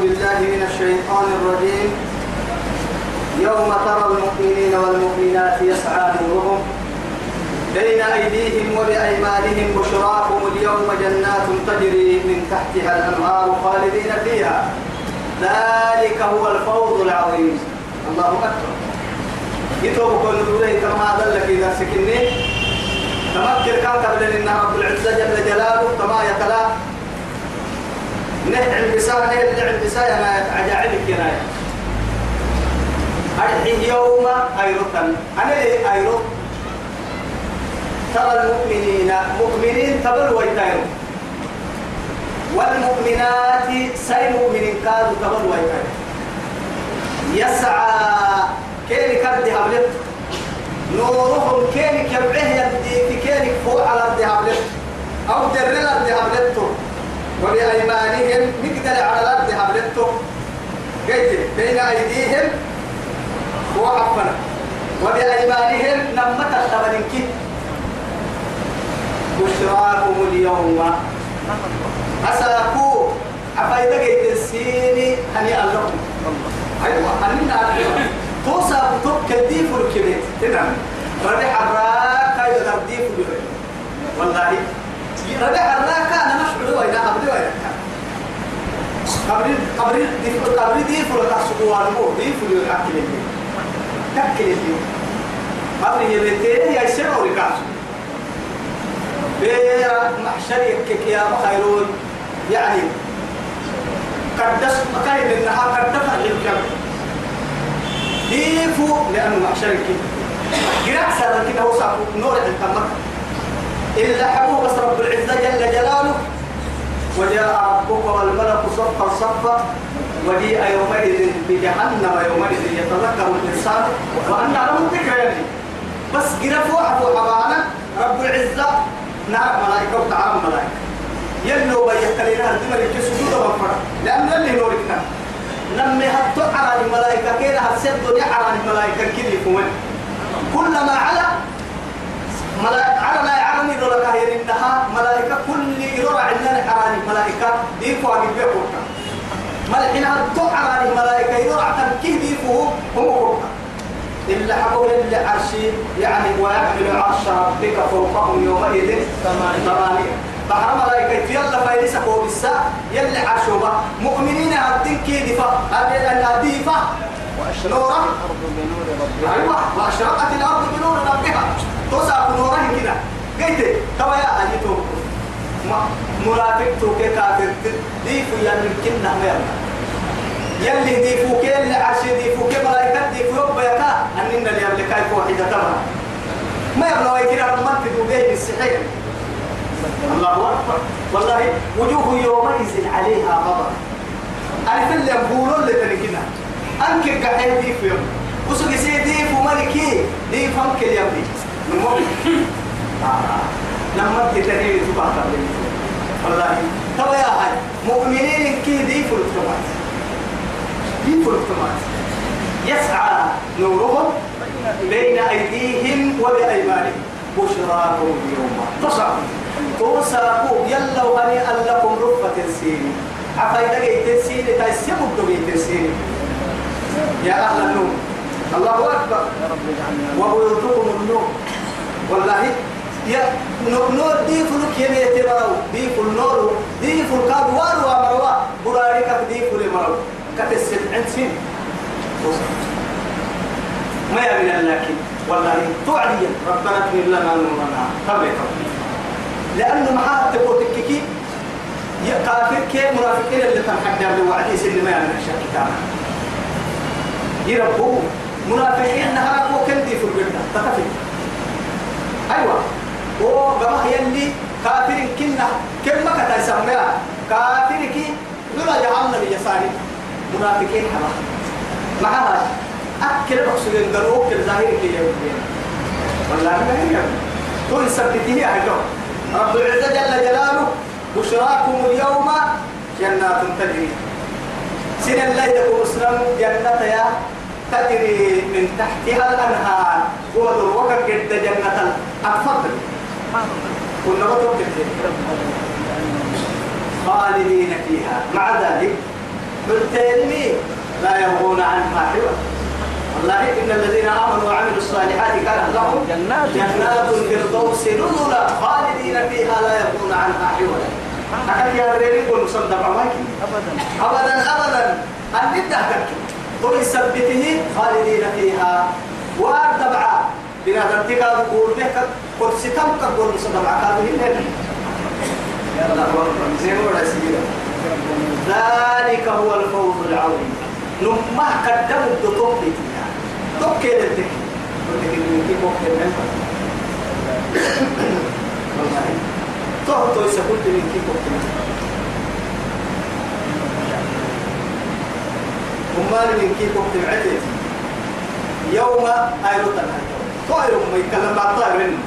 بالله من الشيطان الرجيم. يوم ترى المؤمنين والمؤمنات يسعى نورهم بين أيديهم وبأيمانهم بشراكم اليوم جنات تجري من تحتها الأنهار خالدين فيها. ذلك هو الفوز العظيم. الله أكبر. يتوب كل دولي كما هذا لك إذا سكني تمكن كان قبل إن رب العزة جل جلاله كما يتلا نهع البساء نهع البساء أنا عجائبك يا نايا أرحي يوم أيرتن أنا ليه أيرت ترى المؤمنين مؤمنين تبل ويتايرو والمؤمنات سي مؤمنين كانوا تبل ويتايرو يسعى كيني كرد هبلت نورهم كيني كبعه يدي في كيني فوق على الأرض هبلت أو در الأرض هبلتو وبأيمانهم نقدر على الأرض هبلتو قلت بين أيديهم وعفنا. وبأيمانهم نمت الثمنين بشراكم اليوم. أساكو عفايدة قيت السيني هنيئا لكم أيوة هنيئا لكم توسع بتوك كديف الكبيت. تنام ربي حراك كايد ترديف الكبيت والله ربي حراك أنا مشعور وين قبل وين قبل قبل ديف قبل ديف ولا تحسبوا على مو ديف ولا تأكل اللي تأكل اللي قبل يبتدي يسمع وركاسه بيرا محشر يكك يا مخيرون يعني قدس مكاين النهار قد دفع للكم ديفو لأنه محشر يكك قرأ سارة كده هو صعب نور التمر إلا حبوب بس رب العزة جل جلاله وجاء ربك والملك صفا صفا وجيء يومئذ بجهنم يومئذ يتذكر الإنسان وأن له الذكر يعني بس قرأ فوحة فوحة رب العزة نار ملائكة وتعالى ملائكة. يلو بيكلينا الدمر الجسد وفر لأن اللي نوركنا نمي هتو على الملائكة كينا هتسد على الملائكة كذي فمن كلما على ملائكة ما يعلم يدرك هي إنها ملائكة كل يروع عندنا على الملائكة ديكوا عقب بيكوكا ملائكة هتو على الملائكة يروع تنكيه ديكوا هم كوكا إلا حقول اللي عرشي يعني ويحمل عرش ربك فوقهم يومئذ ثمانية. بحر ملائكة يلا فوق الساعة يلا عرشوبة مؤمنين هدين كي دفاع الدفاع وأشرقت الأرض بنور ربها. توسع نورها كده. قلت توا يا أجيتو منافق توكي كافر. ديفو كنا ما يلا. يلي دي فوق يلي عرش دي فوق ملائكة دي فوق بيكا أننا اللي يملك أي واحدة تبع ما يبلغ يكير رمان تدوبيه السحير. الله أكبر. والله وجوه يومئذ عليها غضب. أعرف اللي يقولون اللي تنكنا أنك قاعد دي فيهم وسوق سيدي فو ملكي. دي فمك اليمني آه. لما تتنين الاجتماع يسعى نورهم بين أيديهم وبأيمانهم بشراكم اليوم تصعب توساكو يلا وهنيئا لكم رفة السين عفايدة جيت السين تيسموا الدقيت السين يا أهل النور الله أكبر وبيوتكم النور والله يا نور دي فلوك يمي تبرو دي فل نور دي فل كادوار ومروا برارك دي فل مروا كتسل عند سين ما يبين لكن والله توعدي ربنا اكمل لنا نورنا. قبل لأنه محاط تقول يا كافر كي منافقين اللي تنحق اللي وعدي سن ما يعمل الشك كامل يربوه منافقين نهار وكندي في البلد تكفي. يلي كافر كنا كم ما كتا يسميها كافر كي لولا جعلنا بيساري منافقين حما معها أكل أكسجين قالوا أكل ظاهر كي يوم والله ما هي. تقول سبتيه يا رب العزة جل جلاله بشراكم اليوم جنات تجري. سن الليل ومسلم جنة يا تجري من تحتها الأنهار. ودروك قد جنة أفضل كنا بطوك خالدين فيها. مع ذلك بالتالي لا يبغون عنها حوى. والله إن الذين آمنوا وعملوا الصالحات كانت لهم جنات. جنات الفردوس نزلا. خالدين فيها لا يبغون عنها حولا أكاد يا ريري قول مصدق عماكي أبدا. أبدا أبدا. أن ندهك قل ثبته خالدين فيها. وأرتبع بنا تنتقى قول بك قل ستم قول مصدق عقابه الليل يلا زينو رسيلا ذلك هو الفوز العظيم. نمه قدم الدكتور لتنا توكي للتك ولكن كيف وقت والله تو تو يسكت من كيف وما من كيف وقت يوم أيضا. طائر يتكلم مع طائر منه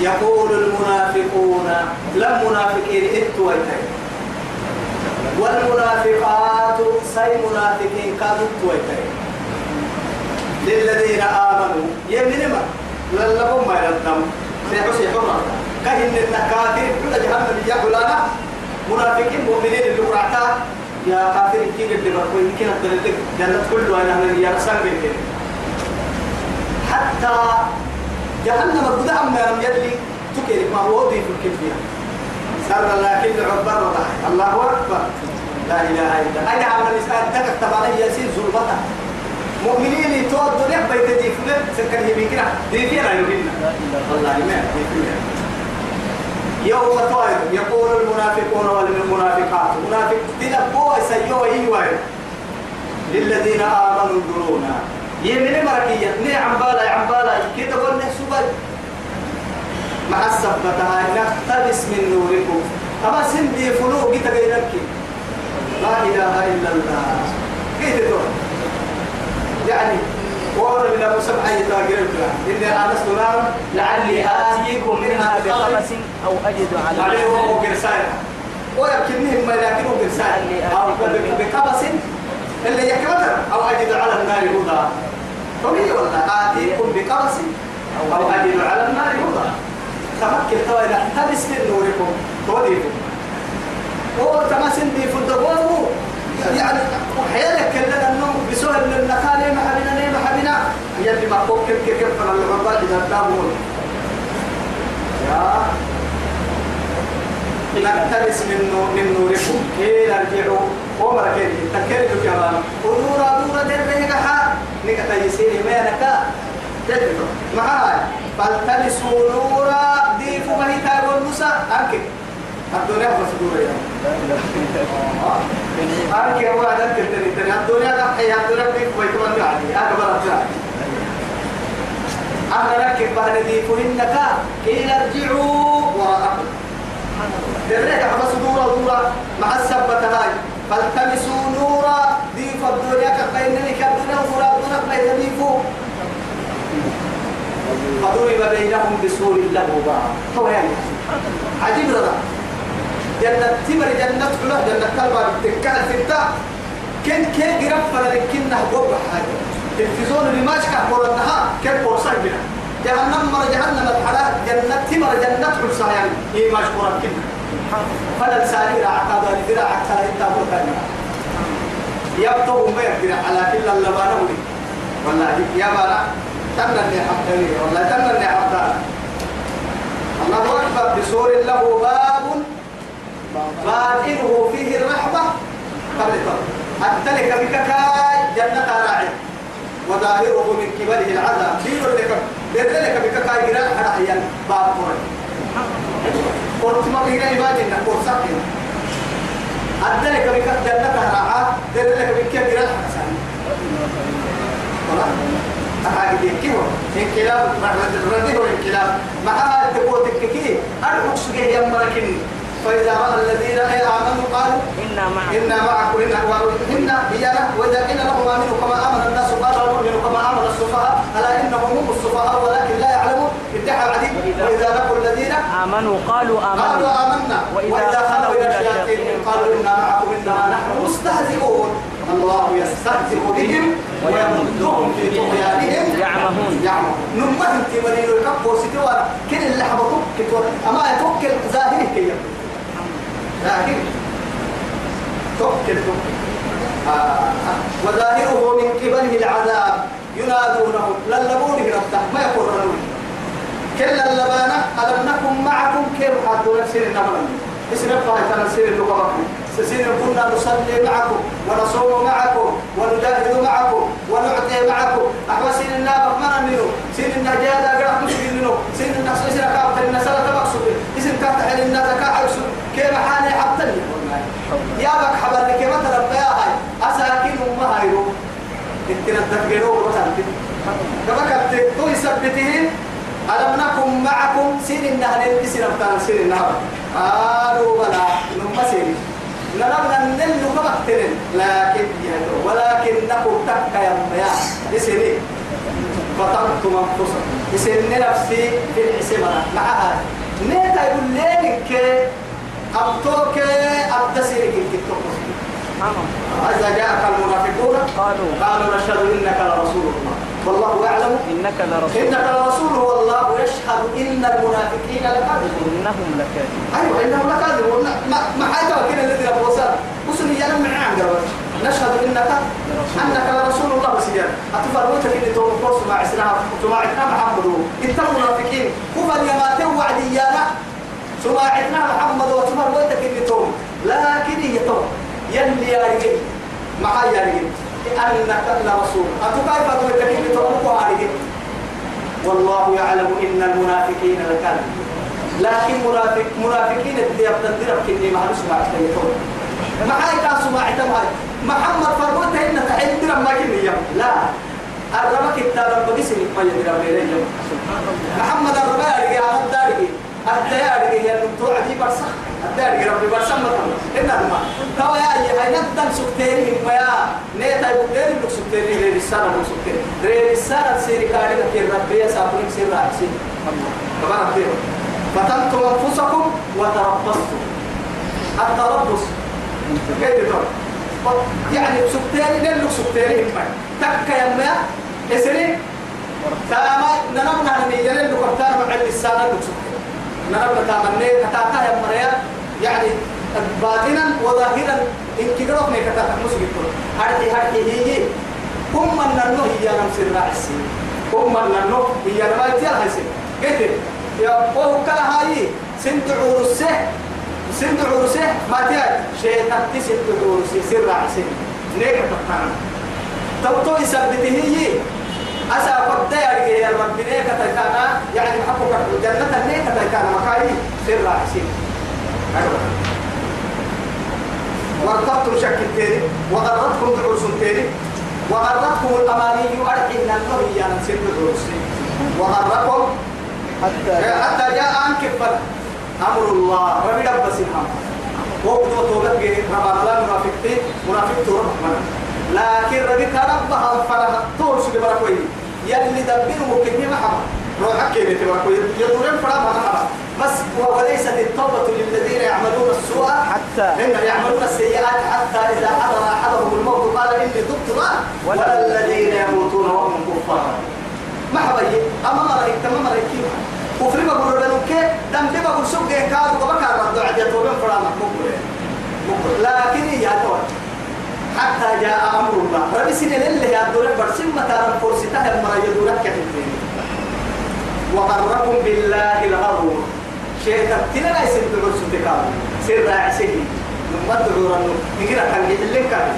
يقول المنافقون لم منافقين إتوا والمنافقات سي منافقين كانوا تويتين للذين آمنوا يمن ما؟ للهم ما يردم سيحسي حرة كهن النكافر كل جهنم يا فلانا منافقين مؤمنين اللي قرعتا يا كافر كيف اللي بركوا يمكن الدليل جنة كله أنا من يا رسال بالكين حتى جهنم قد أم لم يدلي تكير ما هو ضيف الكفية سر لكن عبر الله أكبر. لا إله إلا الله. أنا عمل الإسلام تكت تبعني يسير ظلمتها مؤمنين تو الدنيا بيت دي فلت سكن هي بيكنا. دي فينا يمنا والله ما دي يوم طائر. يقول المنافقون والمنافقات. منافق تلبوا سيوا ايوا للذين آمنوا انظرونا. يمن مركية نعم بالا عم بالا كده قلنا سبل. مع السبتها نقتبس من نوركم. أما سندي فلو جيت غيرك لا إله إلا الله. كيف تقول. يعني وأنا من أبو سبعة يتاجر إني آنست نارا لعلي آتيكم منها بقبس بقبس أو أجد على عليه وهو قرسان ويمكنهم ما لكنه قرسان أو بقبس اللي يكبر أو أجد على النار هدى. طبيعي والله آتيكم بقبس أو أجد على النار هدى تمكن توينا تبس من نوركم توديكم هو تماسن دي فدقوه يعني وحيالك كلنا النوم بسهل من النخال ما حبنا ما حبنا يلي ما فوق كيف كيف كيف فلا العباد إذا دامون يا. نقتبس من نور من نوركم. كي نرجعوا ومر كي تكلم كمان ونورا نورا دربه كها نكتا يسير ما نكا تدري معاي فالتمسوا نورا هي تايرون موسى أنكي الدنيا مسدورة يا أنكي هو هذا تدري تدري الدنيا ده هي الدنيا دي كويس ما يعني أنا برا أنا ركب بعد ديفوا إنك كي نرجعوا وراءكم دريك حبس دورا دورا مع السبة هاي فالتمسوا نورا ديف الدنيا كقينني كالدنيا ورا دونك ما يديفوا فضرب بينهم بسور له باب هو يعني. عجيب رضا جنة تمر جنة كلها جنة كلبة تكال التا كن كن قرب فلكنه قبل حاجة. التلفزيون اللي ماشي كحور النهار كيف فرصة بنا جهنم مر جهنم الحلال جنة تمر جنة حلسة يعني هي مشكورة كنا فلا هذا اللي راعة هذا انت أبو يبطو ما يقدر على كل اللي ما نولي والله يا بارا تمنى حبتني والله تمنى حبتني الله أكبر. بسور له باب. باطنه فيه الرحمة. قبل التلك بك كاي جنة راعي. وظاهره من قبله العذاب. دير لك. بذلك بك كاي جرا حرحيا باب قرن قلت ما بينا يبادي انك التلك بك جنة راعي ذلك بك جرا حرحيا أحد يكيو انقلاب رده انقلاب مع تقول تككي. أرحق سجيه يمركني فإذا رأى الذين آمنوا قالوا إنا معكم. إنا معكم إنا إيانا وإذا قيل لهم آمنوا كما آمن الناس قالوا نؤمن كما آمن السفهاء. ألا إنهم هم السفهاء ولكن لا يعلمون. ادعى عديد وإذا لقوا الذين آمنوا قالوا قالوا آمنا. آمنا وإذا خلوا إلى شياطينهم قالوا إنا معكم إنما نحن مستهزئون. الله يستهزئ بهم ويمدهم في طغيانهم. يعمهون. يعمهون. نمهم تمرين الكب وستوى كل حبطوك كتور أما يتوكل ظاهره كي ظاهر توكل توكل. آه. وظاهره من قبله العذاب ينادونه للبونه ربته ما يقررون كلا اللبانة ألم نكن معكم كيف حدوا نمرا اسم فهي تنسير اللغة. سنين كنا نصلي معكم ونصوم معكم ونجاهد معكم ونعطي معكم. أحوى سنين النابق من منه. سنين النجاة منه. سنين النقص سنين كابت النسالة مقصود اسم كابت حل الناس كاحرسون كيف حالي حبتني؟ يا بك حبر كيف تربى يا هاي. أساكين أمها يرو انتنا تفقروا وتنتي كما كنت تو يثبتين ألم نكن معكم؟ سين النهر الاسم بتاع سين النهر. قالوا بلى نم سين. نرمنا نل كمكترين لكن ولكنكم تكا يا اسني فطرتم أنفسكم. اسن نفسي في الحسمة معها. نيتا يقول لك أبطوك أبتسرك الكتوك إذا جاءك المنافقون قالوا. قالوا نشهد إنك لرسول الله والله يعلم. إنك لرسول. إنك لرسول والله يشهد إن المنافقين لكاذبون. إنهم لكاذبون. أيوة إنهم لكاذبون. ما ما حاجة كده الذي أبو وصل وصل يا من عام نشهد إنك أنك لرسول الله يعني أتفرمتك إن توم قوس مع إسلام سماعتنا محمد. إنت المنافقين هم اليماتين وعديانا سماعتنا محمد وتفرمتك إن توم. لكن هي توم. يلي يا رجل. معايا يا رجل. أنك لرسول أتكيف أتمتك إن توم؟ والله يعلم إن المنافقين لكاذبون لكن منافق منافقين اللي يبتدرك كني ما نسمع التليفون ما هاي كان سمع تمام محمد فرموت إن تحل درم ما كني لا. الربك التارم بقيس ما يدرم لي محمد الربا يرجع على الدارجي الدارجي هي النطوع دي برسا الدارجي ربي برسا مثلا إن ما. توا يا يا هاي ندن سكتيري. ما يا نيتا يبدل لك سكتيري غير السنة لك سكتيري. غير السنة سيري كاري لك الربي سابنك سير رأسي كمان أكيد فتنتم أنفسكم وتربصتم. التربص. كيف يعني سكتيري نلو سكتيري؟ ما تكا يما إسري. تاما ننمنا نمي يلو كرتان مع اللسان لو سكتيري. ننمنا تامني كتاتا يا مريا يعني باطنا وظاهرا إن كدرك نكتا مسجد هذه هذه هي هم من النو هي نمسر رأسي هم من النو هي نمسر رأسي قلت يا أبوه كلا هاي. سند عرسه سند عرسه ما تيار شيء تكتي سند عرسه سر عسه نيك تقطعنا. تو تو يثبته هي. أسا قد يرجع يا رب نيك تكانا يعني حقك الجنة نيك تكانا مكاي سر عسه وارتبتم شك تاني وغرتكم بعرس تاني وغرتكم الأماني أرحنا النبي يا سند عرسه وغركم حتى جاء أنك فل أمر الله ربي رب سنهم وقت وطولت به رب الله منافقتين منافق تور لكن ربي تربها فرها تور سجى بركوي. يلي دبر ممكن ما حما روحك كيف تبركوي يدورين فرا ما حما بس وليست التوبة للذين يعملون السوء. حتى إن يعملون السيئات حتى إذا حضر أحدهم الموت قال إني تبت ولا الذين يموتون وهم كفار. ما حبي أما مرة تمام مرة كيف؟ وفي ما بقول لهم كي دم دم بقول سوق ده كاد وبكر رد عدي توبين فرام مقبول لكن يا تور حتى جاء أمر الله. ربي سنة اللي يا دور برسم متى فرصتها المرة يدورك كتير وغركم بالله الغرور شيء تبتنا لا يصير تقول سبتكام سير راعسه لما تقول أنه نقرأ كان يحلين كان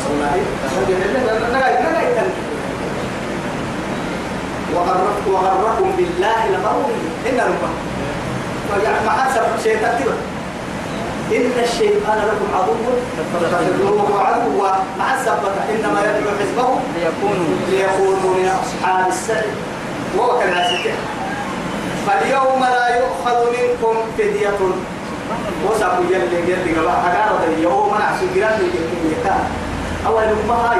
والله وغركم بالله الغرور إن ربما يعني ما حسب شيء تكتبه إن الشيطان لكم عدو. فاتخذوه عدوا مع السبت إنما يدعو حزبه ليكونوا ليكونوا من أصحاب السعي. وهو كان عسكر فاليوم لا يؤخذ منكم فدية. وسأقول يلي يلي قبل حقارة اليوم أنا عسكر يلي يلي أول ما هاي.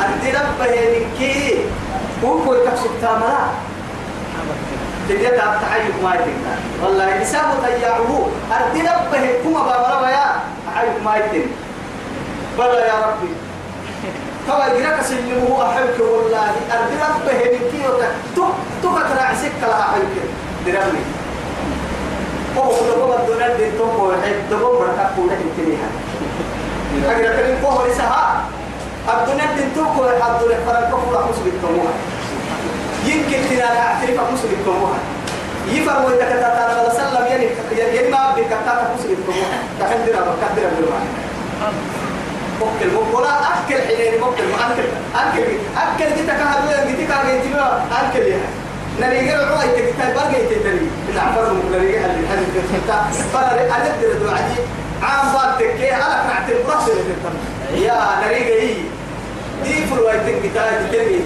أنت ربه منكي هو كل تقصد تاملا تجد تحيك ما يتنا والله حساب تياعه أرد ربه. كما بامرا ويا تحيك ما يتنا بلا يا ربي. توا يجرك سلمه أحبك والله. أرد ربه من كي وتا تو تو كتر عسك لا أحبك. دربني. هو كل ما بدنا هو حد تو بركة كولا يتنيها أجرك لين كوه لسها. الدنيا تنتوكو الدنيا فرنكو فلا مسلم تموها يمكن تنا اعترف مسلم تموها يفر وإذا كتبت على وسلم يعني يعني ما بكتاب مسلم تموها تخدر بكتر بالمعنى ممكن ولا أكل حين ممكن. أكل أكل أكل جيتا كهذا جيتا كهذا جيتا أكل يعني. نريجع الرؤية كتاب بقى يتدري العفر نريجع اللي هذا كتاب. فلا أنا أدري عادي عام بارتك كي أنا اللي تتم يا نريجع هي دي فرويتك كتاب تدري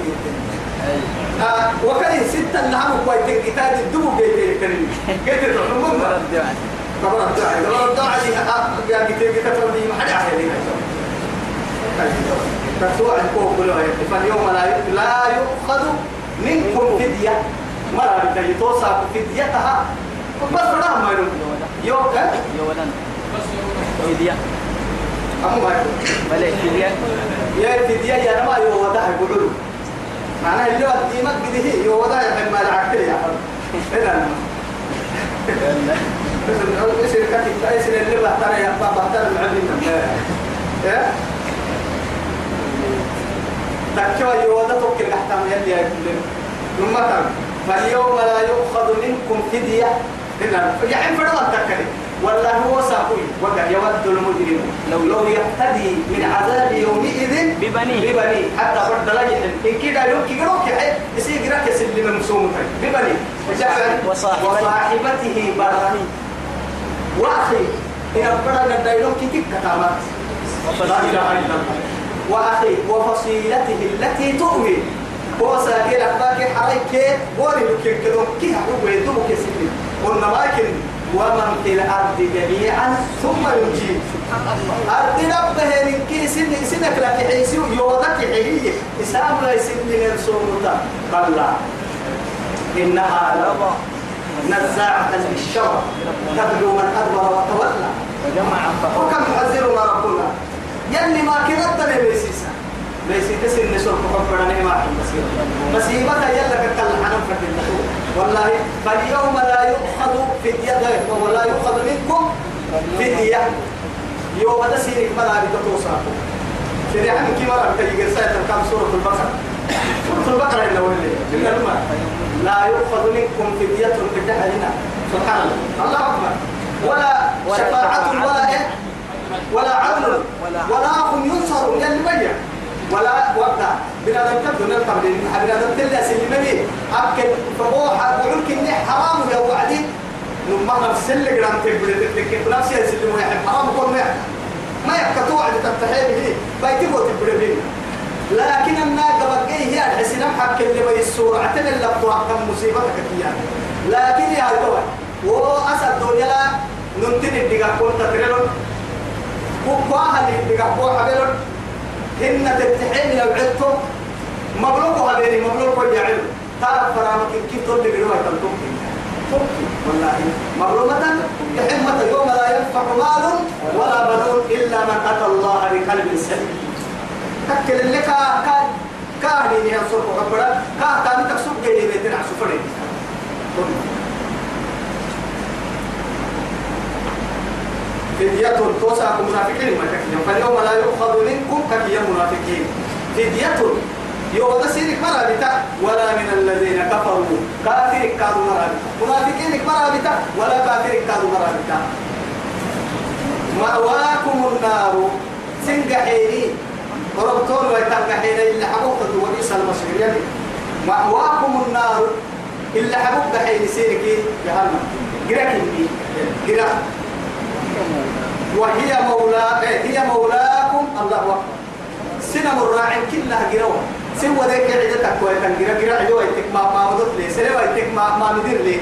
آه وكان ستة نعم كويتك كتاب الدبو بيتي كريم. كتير نمو طبعا. الدعاء طبعا الدعاء دي يا كتير كتاب دي ما حد يعرف تسوع الكوك كلها فاليوم لا لا يؤخذ منكم فدية. مرة بدأ يتوصى فديتها. بس راه ما يوم يولا. فدية. أمو ما يقول بلى فدية. يا فدية يا ما يوضع يقولوا معناها اللي هو الديمك بده يوضع يحب ما العقل يا حب إذا بس الكاتب كايس اللي بحتار يا بحتار العلم إيه؟ تكوى يوضا توكل يلي يا كلنا ثم فاليوم لا يؤخذ منكم فدية يعني فرضا تكلي ولا هو ساقوي وقع يود المجرم. لو لو يهتدي من عذاب يومئذ ببنيه. ببنيه. حتى فرد يحل إن كده يوم كده روك يصير جراك يسلم مسوم ببنيه. وصاحبته. وصاحبته برا. وأخي إن أبدا الدايلوم كتير كتامات لا إله إلا الله وأخي وفصيلته التي تؤوي هو ساكن أخباك حريك وري لك كدوم كي هو يدوم كسيدي قلنا لكن ومن في الأرض جميعا ثم يجيب. أرض ربه نكي سن سنك لك حيسي يوضك حيي إسام لا يسن قال لا. إنها لظى نزاعة للشر تبدو من أدبر وتولى. وكم يحذرنا ربنا. يلي ما كذبت لي بيسيسا. ليس تسن كفرنا ما مصيبة يلا كتل حنم فتل والله فاليوم لا يؤخذ فدية ولا يؤخذ منكم فدية. يوم هذا سيرك مرة بتتوصاكم سيري عن كي مرة بتجي كم سورة البقرة. سورة البقرة ولا إلا لما لا يؤخذ منكم فدية بدهلنا سبحان الله. الله أكبر. ولا شفاعة. ولا إيه؟ ولا عدل ولا- هم ينصرون يعني بيا ولا وقتا. بنا لم تبدو نلقى بنا لم تلا سلمني أكل فبوحة بقول كني حرام يا وعدي نما نفسل جرام تبدو تكتب نفسي يسلموا يحب حرام كون ما. ما يبقى توعد تتحيل به بيتبو تبدو بيه لكن الناقة بقي هي الحسين حق اللي بي السورة اعتمد لك كم مصيبتك فيها لكن يا دوي وأسد دنيا لا. ننتني الدقاء كنت تريلون وقواها اللي الدقاء قوة حبيلون. هن تتحين مبروك هذين مبروك يعلم تعرف فرامك كيف تقول لي تنتمكن تمكن والله مبرومة كحمة يوم لا ينفع مال ولا بنون إلا من أتى الله بقلب سليم. تكل اللي كا كا كاهني يا صرف قبرة كا تاني تكسب جيني بيتنا سفرين فدية توسع منافقين ما تكلم فاليوم لا يؤخذ منكم ككي المنافقين فدية يوم تسيرك مرة بتا ولا من الذين كفروا. كافر كادوا مرة بتا منافقين مرة بتا ولا كافر كادوا مرة بتا مأواكم النار. سنجحيني وربطون ويتنجحين إلا حبوك وبئس المصير. يعني مأواكم النار. إلا حبوك حين سيرك جهنم جراك جراك وهي مولا هي مولاكم الله أكبر. سنة الراعي كلها جروة. سوى ذيك عدتك ويتن جرا جرا عدو يتك ما ما ودت لي. سنة يتك ما ما ندير لي.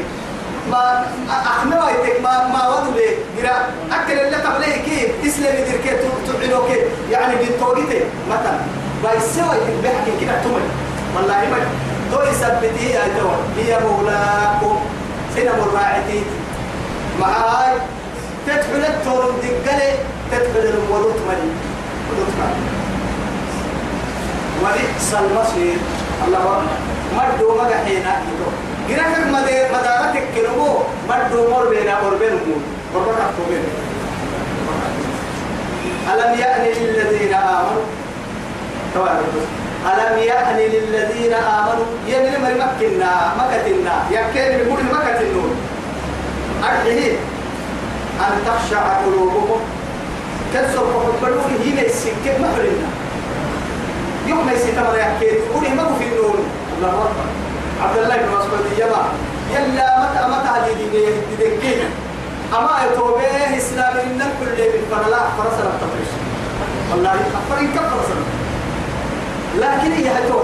ما أحمد يتك ما ما ودت لي. جرا أكل اللي قبله كيف؟ تسلم يدير كيف؟ تعينه كيف؟ يعني بالتوقيت مثلا. بايسوى يتك بحكي كده تمر والله ما تو يثبتي يا جوا هي مولاكم. سنة الراعي معاي. تدخل التورم دقلي تدخل الولوت ملي ولوت ملي وبئس المصير. الله أكبر. مردو مدى حينا جرافك مدى مدارتك كنمو مردو مر بينا أربين مول. أربين أكتوبين ألم يأن للذين آمنوا؟ ألم يأن للذين آمنوا؟ يمن من مكنا مكتنا. يكين كل مكتنون أرحيه أن تخشع قلوبهم كسر فقبلوا هنا السكة محرنا يوم ما يسيتمر يحكي تقولي ما في النور الله أكبر. عبد الله بن مسعود يما يلا متى متى هذه دي أما يتوبة إسلام إن كل من فرلا فرسنا التفريش والله أفرين كفرسنا لكن هي هتو.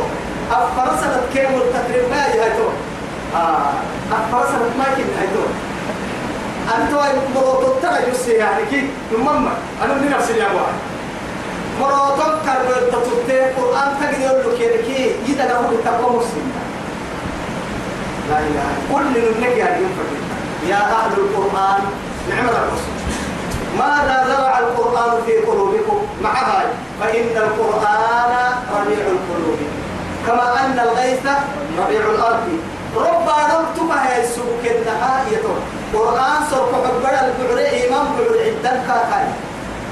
أفرسنا كيم التقريب ما هي هتو. آه أفرسنا ما كن هتو. أنتوا مرات ترى جسي يعني كي نمما أنا من نفسي يا أبوي مرات كرب تطلع القرآن تجد يقول لك كي يتناول التقوى مسلم. لا إله. كل نبنك اليوم يا أهل القرآن نعم الرسول ماذا زرع القرآن في قلوبكم؟ مع هاي فإن القرآن ربيع القلوب. كما أن الغيث ربيع الأرض. ربما نكتبها السبك النهاية قرآن سرق حبر البعر إمام بعر عدن كاكاي.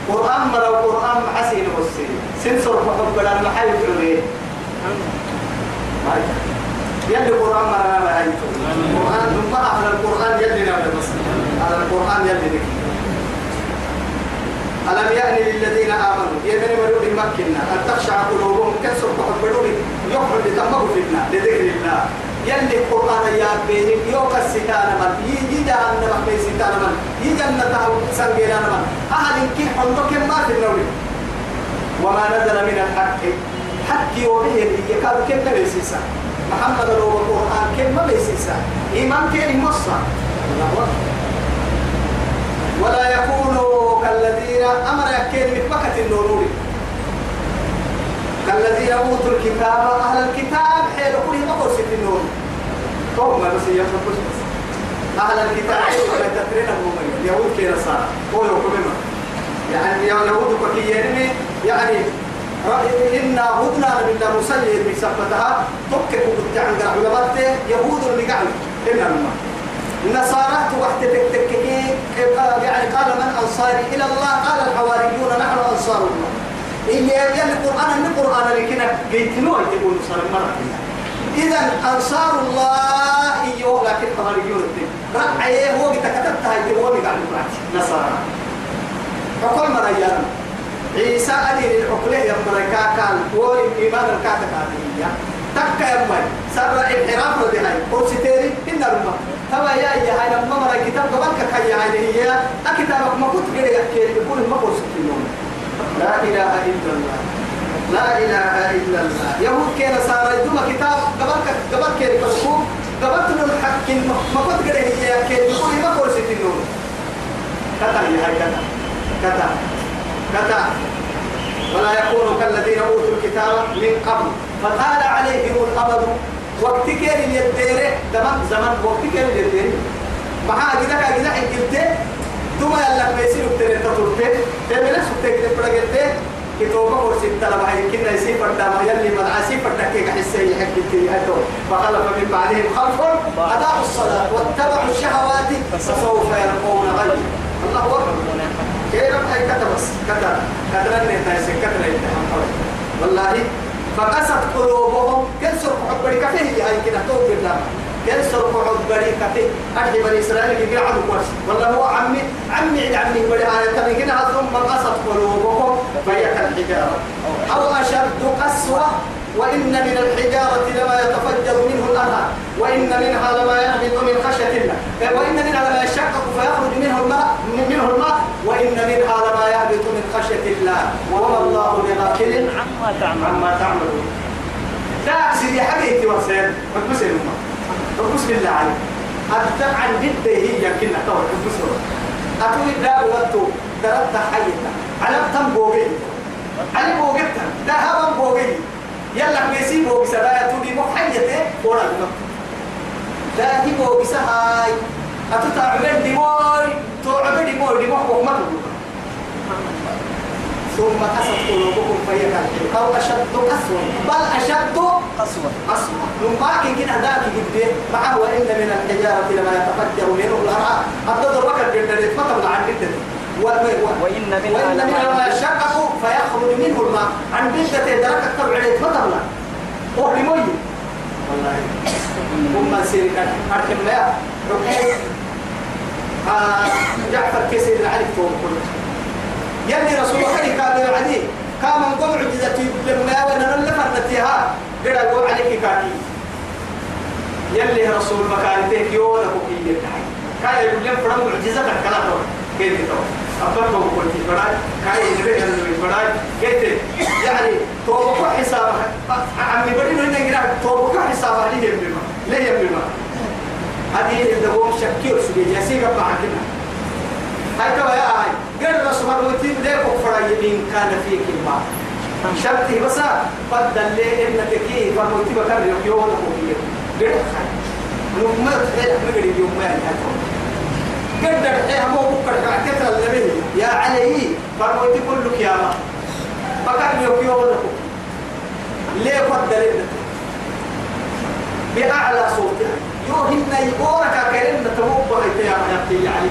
قرآن مرا قرآن محسين والسين سن سرق حبر المحل بعر يلي قرآن مرا ما هاي قرآن ما أهل القرآن يلي نعم بس على القرآن يلي نكي ألم يأن للذين آمنوا؟ يمن مروا بمكنا أن تخشع قلوبهم كسر تحبروا يخرج تمه فتنة. لذكر الله. يلي القرآن يا بينهم يوك الستان من. يجي جهنم في ستان من. يجي جنة سنجيران من. أهل كي حمدك ما في النور وما نزل من الحق. حق يومه يكاد كم بيسيسا محمد لو القرآن كم بيسيسا إيمان كم مصر. ولا يكونوا كالذين أمر يكين من مكة النور كالذين أوتوا الكتاب أهل الكتاب حين كله مقر في النور هم بس يفرقوا أهل الكتاب ولا تفرين هم يهود كي نصارى هو يحكم يعني يهود كي يعني إنا هدنا من المسير من سفتها تكك كنت عند علماء يهود اللي قاعد إنا الماء النصارى توحت تكتكي يعني قال من أنصاري؟ إلى الله. قال الحواريون نحن أنصار الله إن يلي القرآن من القرآن اللي كنا جيتنو تقول صار مرة إذا أنصار الله إيوه لكن حواريون رأيه هو بتكتبتها هو بقعد نصارى. فكل مرة عيسى أدين العقلة يا مريكا كان هو إيمان الكاتب هذه؟ تكا يا مي سر انحراف ردي هاي كورسيتيري إن الماء تبا يا يا هاي لما مرة كتاب قبل كي هاي هي أكتابك ما كنت قري كي يقول ما كورسيتيري لا إله إلا الله. لا إله إلا الله. يهود كينا صار يدوم كتاب قبل قبل كي يقول قبل تنو الحق ما كنت قري هي كي يقول ما كورسيتيري كتا يا كتا. كتا. كتا. ولا يكونوا كالذين أوتوا الكتاب من قبل. فطال عليهم الأمد. وقت كان يديره زمن زمن وقت كان يديره. مع كذا كذا حكيت ثم يلا بتر تطلب تبي نفس تكتب بلغت كتوبة ورسيت ترى هاي كنا يصير فردا ما يلي مدعسي فردا كي حسي حكيت هاتو فخلف من بعدهم خلف أداء الصلاة واتبعوا الشهوات فسوف يلقون غيا الله أكبر. كيف هاي كتب؟ بس كتب. كتب لنا تايسن كتب لنا والله فقست قلوبهم. كسر حبري كفيه هاي كده توب بالله كسر حبري كفيه أهل بني إسرائيل اللي قاعد كويس والله هو عمي عمي عمي بني آية تبي كده ثم قست قلوبهم فهي كالحجارة. أو أشد قسوة وإن من الحجارة لما يتفجر منه الأنهار وإن منها لما يهبط من خشية الله. وإن منها لما يشقق فيخرج منه الماء منه الماء وإن منها لما يهبط من خشية الله. وما الله بغافل عما تعمل عما تعملون. لا حبيبتي وسيد حبس الأمة حبس بالله عليك. أتبع عن جدة هي كنا تو حبس أتوي دا وقتو درت حيتا على تم بوغي على بوغيتا دا هوا بوغي يلا ميسي بوغي سبايا تودي محيته ورا لا هي بوغي سهاي. أتتع من دموي تعبد دموي دموي وقمته ثم قست قلوبكم فهي كالحجارة أو أشد قسوة. بل أشد قسوة. قسوة. نمباك كده ذاك جدا معه وإن من الحجارة لما يتفجر منه الأنهار أبدا الوقت جدا يتفتح عن جدا وإن منها وإن لما منها ما يشقق. فيخرج منه الماء. عن بدة درك التبع عليه فتبلا وهي مي. والله. هم سيرك. أرحم لا ركعي آه جعفر كسر عليك فوق يلي رسول الله كان يعدي كان من قبل عجزة لما وأنا نلفرتها قد أقول عليك كاكي. يلي رسول مكانتك يونا بكي يتحي كان يقول لهم فرم معجزة كلا دور كيف تقول أبدا هو قلت بداي كاي ينبه ينبه بداي كيف يعني توبك حساب عمي بدي هنا كده توبك حساب عليه ينبه ليه ينبه هذه اللي هو شكي وسبي جاسي قبل عندنا هاي كما يا هاي قال الرسول الوتين ده كفر إن كان فيك الماء. شرطي بس بدل لي إنك كي فالوتين بكر يوم قال نوم تحيل مقري يوم ما يعني قدر إيه مو بكر كتر اللي يا علي فالوتين كلك يا ما. بكر يوم يوم ليه إنك بأعلى صوتها يوهن يقولك كريم تموب يا يا علي.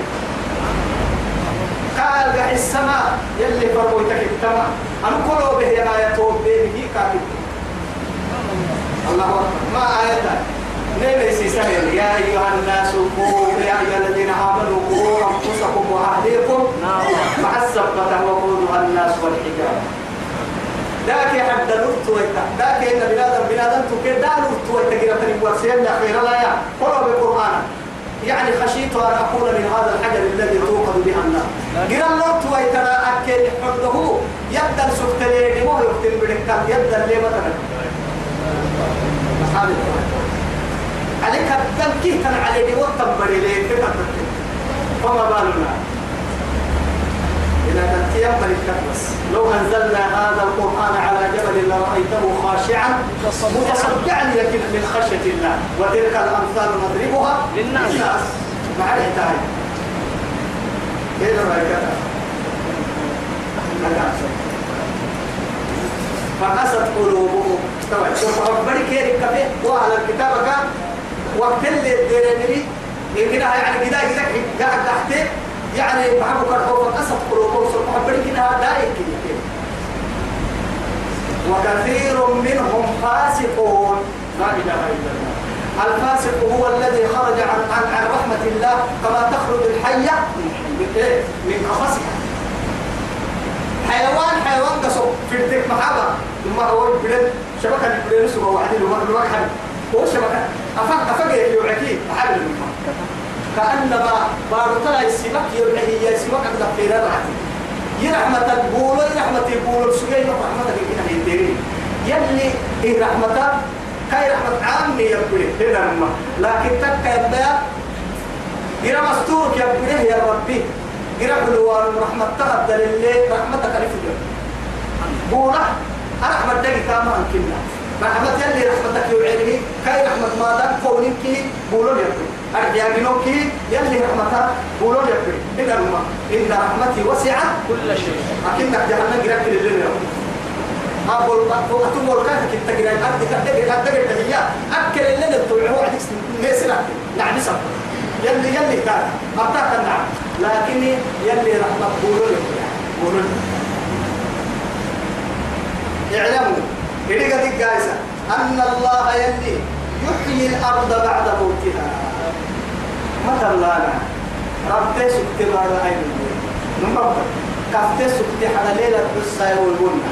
قال قاع السماء يلي فرويتك التماء. أنا كله به يا يتوب به كاتب الله أكبر. ما آية؟ نبي سيسهل يا أيها الناس قوموا يا أيها الذين آمنوا قوموا أنفسكم وأهليكم. مع السبقة وقودها الناس والحجارة. ذاك حد نرت ويتا. ذاك إن بلاد بلاد تكيد دا نرت ويتا كده تنبور سيدنا خير لا يا. قرأ بالقرآن يعني خشيت أن أكون من هذا الحجر الذي توقد به النار. قرأ نرت ويتا أكل حده يبدأ سكتلي مو يكتب بدك يبدأ ليه مثلا عليك التنكيه كان عليه كده فما بالنا إلى أن تيمم الكبس لو أنزلنا هذا القرآن على جبل لرأيته خاشعا متصدعا لكن من خشية الله وتلك الأمثال نضربها للناس. مع الحتاية كيف رأيك فقست قلوبهم. طبعا شوف ربنا كيف كفي وعلى كان وقت اللي ديرني يمكن يعني كده كده قاعد تحت يعني بحبك الخوف قست قلوبهم. سوف ربنا كده دايك كده؟ وكثير منهم فاسقون. لا إله إلا الله. الفاسق هو الذي خرج عن عن, رحمة الله كما تخرج الحية. من إيه؟ من قفصها. حيوان حيوان قصو. في الدك محابة. ثم هو البلد. شبكة البلد سوى واحد اللي هو الواحد هو شبكة. أفق أفق يوعكي محابة المحابة كأنما بارتلا السمك يبعي السمك عند في رحمة يرحمة تقول يرحمة يقول سجى رحمة كنا يدري يلي إيه رحمة؟ كاي رحمة؟ عامي يبري هنا لكن تك يبدا إذا مستورك يبري يا ربي. إذا بلوان رحمة تقدر اللي رحمتك ألف جل بولا رحمة دقي كما أنكنا رحمة يلي رحمتك يوعيني كاي رحمة ما دام كونك بولون يبري. أرجع منك يلي رحمتها بولون يبري. إن الماء إن رحمتي وسعت كل شيء. أكنك جهنم قرأت للجنة أقول أتوم الكافة كنت تقرأ الأرض كتقرأ الأرض هي أكل اللي نتبعه هو عديك نسرة نعم سبب يلي يلي كان. أعطاك النعم. لكن يلي رحمة بولون بولون اعلموا. إذا قد قايسة؟ أن الله يلي يحيي الأرض بعد موتها. متى الله ربتي سكتي بعد أين نمبر كفتي سكتي حدا ليلة بسا والبنة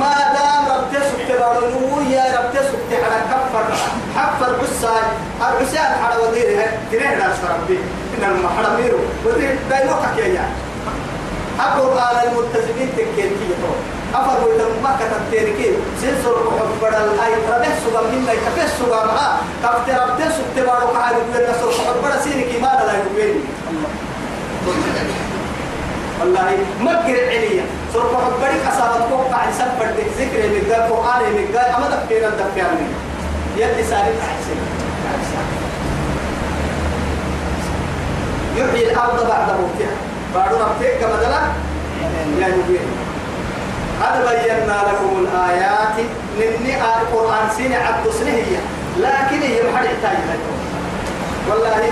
ما دام ربتي سكتي بعد يا ربتي سكتي حدا كفر حفر بسا العسان حدا وديرها تنين ناس ربي. إن المحرم ميرو ودير دايلوكك يا يعني أقول على الملتزمين تكيتي أفر ويتم ما كتبتيركي سنسر روح بدل أي ربح سوغا منا يكفي سوغا معا كفتي ربتي سكتي بعد قاعد يقول لك سر روح بدل سينك ما لا يقول والله مكر عليا. سرق حبري أصابت فوق قاعد سفر ذكر ذا قرآن ذا أما دفينا دفينا يلي سالك أحسن. يحيي الأرض بعد موتها. بعد ربك كما دلا لا يبين هذا بينا لكم الآيات. نني القرآن سنة عبد سنهية لكن هي محل والله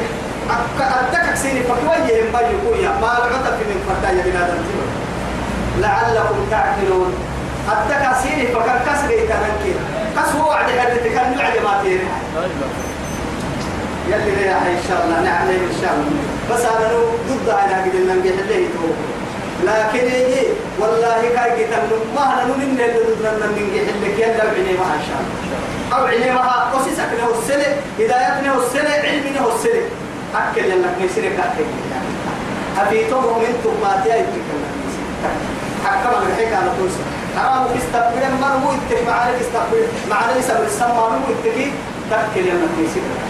أتك سيني فكوية ما يقول ما لعت في من فردا يا بنادم لعلكم تعقلون. أتك سيني كسر يتنكي كسر وعد هذا كان يعد ما يلي ليه إن شاء الله نعم إن شاء الله. بس أنا نو ضد أنا قد ننجح اللي تو لكن يجي والله كاي كتاب ما أنا نو من اللي ضد ننجح اللي كيان لو عيني ما إن شاء الله. أو عيني ما قصصك له السنة هدايتنا السنة علمنا السنة أكل لك نسيرك أكل. أبيتم ومنتم ما تيجي حكم الحكي على طول. حرام استقبل مرمو يتك معنا استقبل معنا يسمى السما مرمو يتك تأكل يوم نسيرك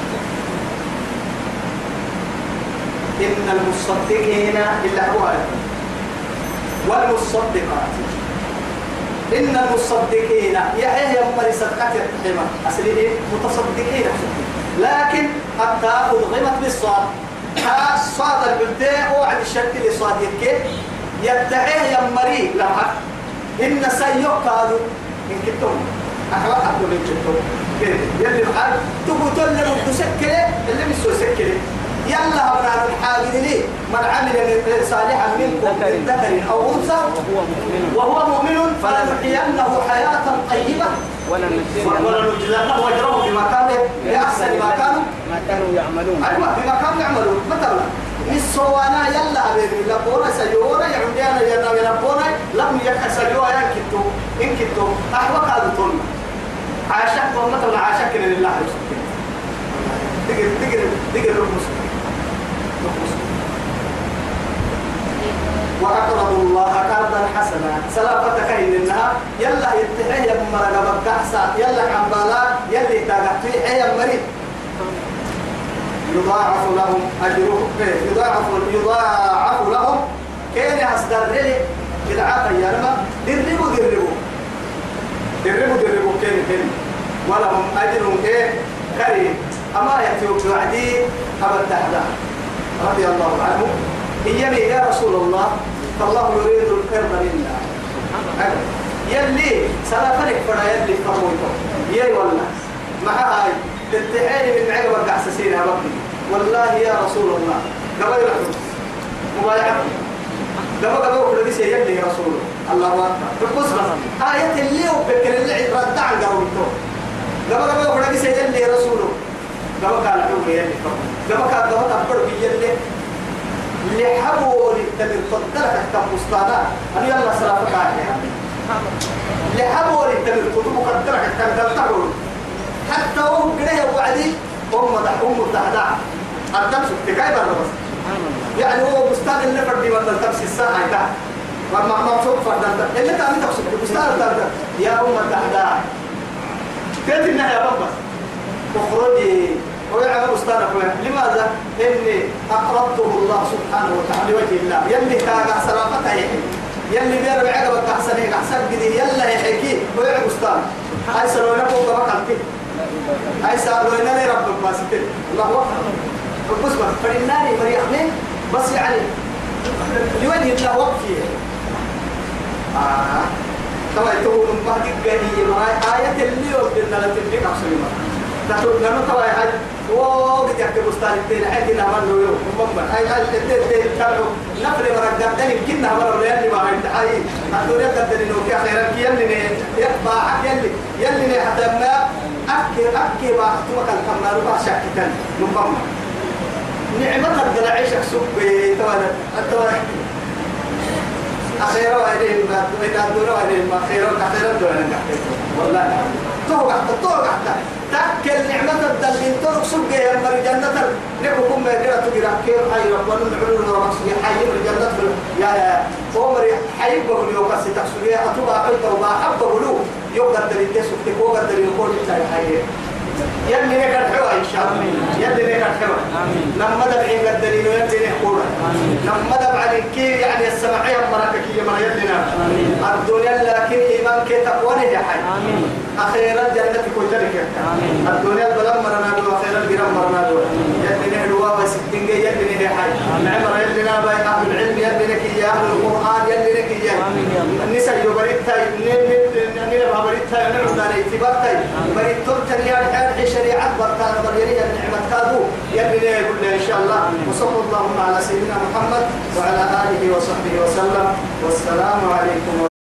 إن المصدقين إلا هو والمصدقات. إن المصدقين يحيى يوم صدقات الحمى أسلين متصدقين. لكن التاء أضغمت بالصاد. ها صاد البلداء وعد الشرك اللي صاد يكي يدعيه يمري لها إن سيوك هذا إن كنتم. أحوال أقول إن كنتم. يلي الحال تقول لهم تسكري اللي مسو سكري. يلا أبناء الحاجة لي من عمل صالحا منكم من ذكر أو أنثى وهو مؤمن. وهو مؤمن فلنحيينه حياة طيبة. ولنجزينهم ولنجزينه أجره بما كان بأحسن ما كانوا. ما كانوا يعملون. أيوة بما كانوا يعملون. مثلا نسوانا يلا حبيبي لبونا سيونا يعمدينا يلا يلبونا لم يكن سيونا ينكتو إنكتو أحوك هذا طولنا عاشق مثلا عاشق لله دقر دقر دقر المسلم وأقرضوا الله قرضا حسنا. سلافتك إن إنها يلا يتحيه يا مرقب الكحسة يلا عمبالا يلي تاقحتي مريض يضاعف لهم أجرهم. يضاعف يضاعف لهم. كان أصدر لي يا رب دربوا دربوا. دربوا دربوا. كين كين ولهم أجرهم إيه؟ كريم أما يأتيوا بوعدي أبد تحدا رضي الله عنه. إيامي يا رسول الله فالله يريد القرب منا يلي سلفنك فلا يلي فرمويته يا والله مع هاي. تتحيني من عقب القعسسين يا ربي؟ والله يا رسول الله. قبل يحب مبايعة. قبل قبل وكل دي يلي يا رسول الله. أكبر. بس آية اللي وبكر اللي رد عن قرويته قبل قبل وكل دي يلي يا رسول قبل كان عمري يلي قبل كان قبل أكبر يلي اللي حبوا للتمر فضلك كم بستانا أنا يلا سلامك عليها اللي حبوا للتمر قدرك كم تلتقوا حتى هم قليه وعدي هم ده هم تهدع الدم سكت كاي برا بس. يعني هو بستان اللي فردي ولا تمسي الساعة ده. وما ما فوق فرد اللي تعمل تقصد بستان ده. يا أم تهدع كيف إنها يا بابا اخرجي ويعمل أستاذك لماذا؟ إني أقرضته الله سبحانه وتعالى لوجه الله. يلي كاغا سلامتها يحيي يلي بيرو عقبك أحسن أحسن قدي يلا يحكي ويعمل أستاذ هاي سلونا فوق قلبي هاي سلونا لي رب الباسطين الله أكبر. بس بس. فالناري مريحني. بس يعني لوجه الله وقفي. آه. طبعا تقول ما تقني آية اللي يوجدنا لتنبيك أحسن مرة تقول لما توا هاي وقت يحكي بستان الدين إنها من له يوم. مبا هاي هاي الدين الدين تابعوا نفر مرة قدني يمكنها مرة لأني ما عند حي الدنيا قدني إنه كي خيرا كي يلي حق يلي. يلي حتى ما أكي أكي ما أختمك الكمال ما شاكتن مبا نعمة قد عيشك سب توا توا أخيرا وعدين ما وإذا دورا وعدين ما خيرا كخيرا دورا والله توقع توقع تأكل نعمة الدلين ترك سبق يا مر جنة نعمكم ما يقرأ تقرأ كيف حي ربنا نعلن ورمسي حي من جنة يا يا. عمر حي بقول يوم بس تحسبي أتوبة قلت وما حب بقولوا يوم قدر يتسوق تقول قدر يقول إنت حي. يلي نكر حوا إن شاء الله. يلي نكر حوا لما دبعين قدرين يلي نحورا لما دبعين كي يعني السماعية مركك يا مرة يلي الدنيا لكن إيمان كي تقوى يا حي. أخيرا كل ذلك الدنيا البلد مرنا دو أخيرا الجرام مرنا دو يلي نهدوا وستين جي يلي نهي حي نعمر يلي نابا أهل العلم يلي نكي يا أهل القرآن يلي نكي يا النساء يبريتا نينا بريتا نعم دار اتبارتا بريتور تنيا الحين شريعة برتان بريريا النعمة كادو. يلي نهي كل إن شاء الله. وصلى اللهم على سيدنا محمد وعلى آله وصحبه وسلم. والسلام عليكم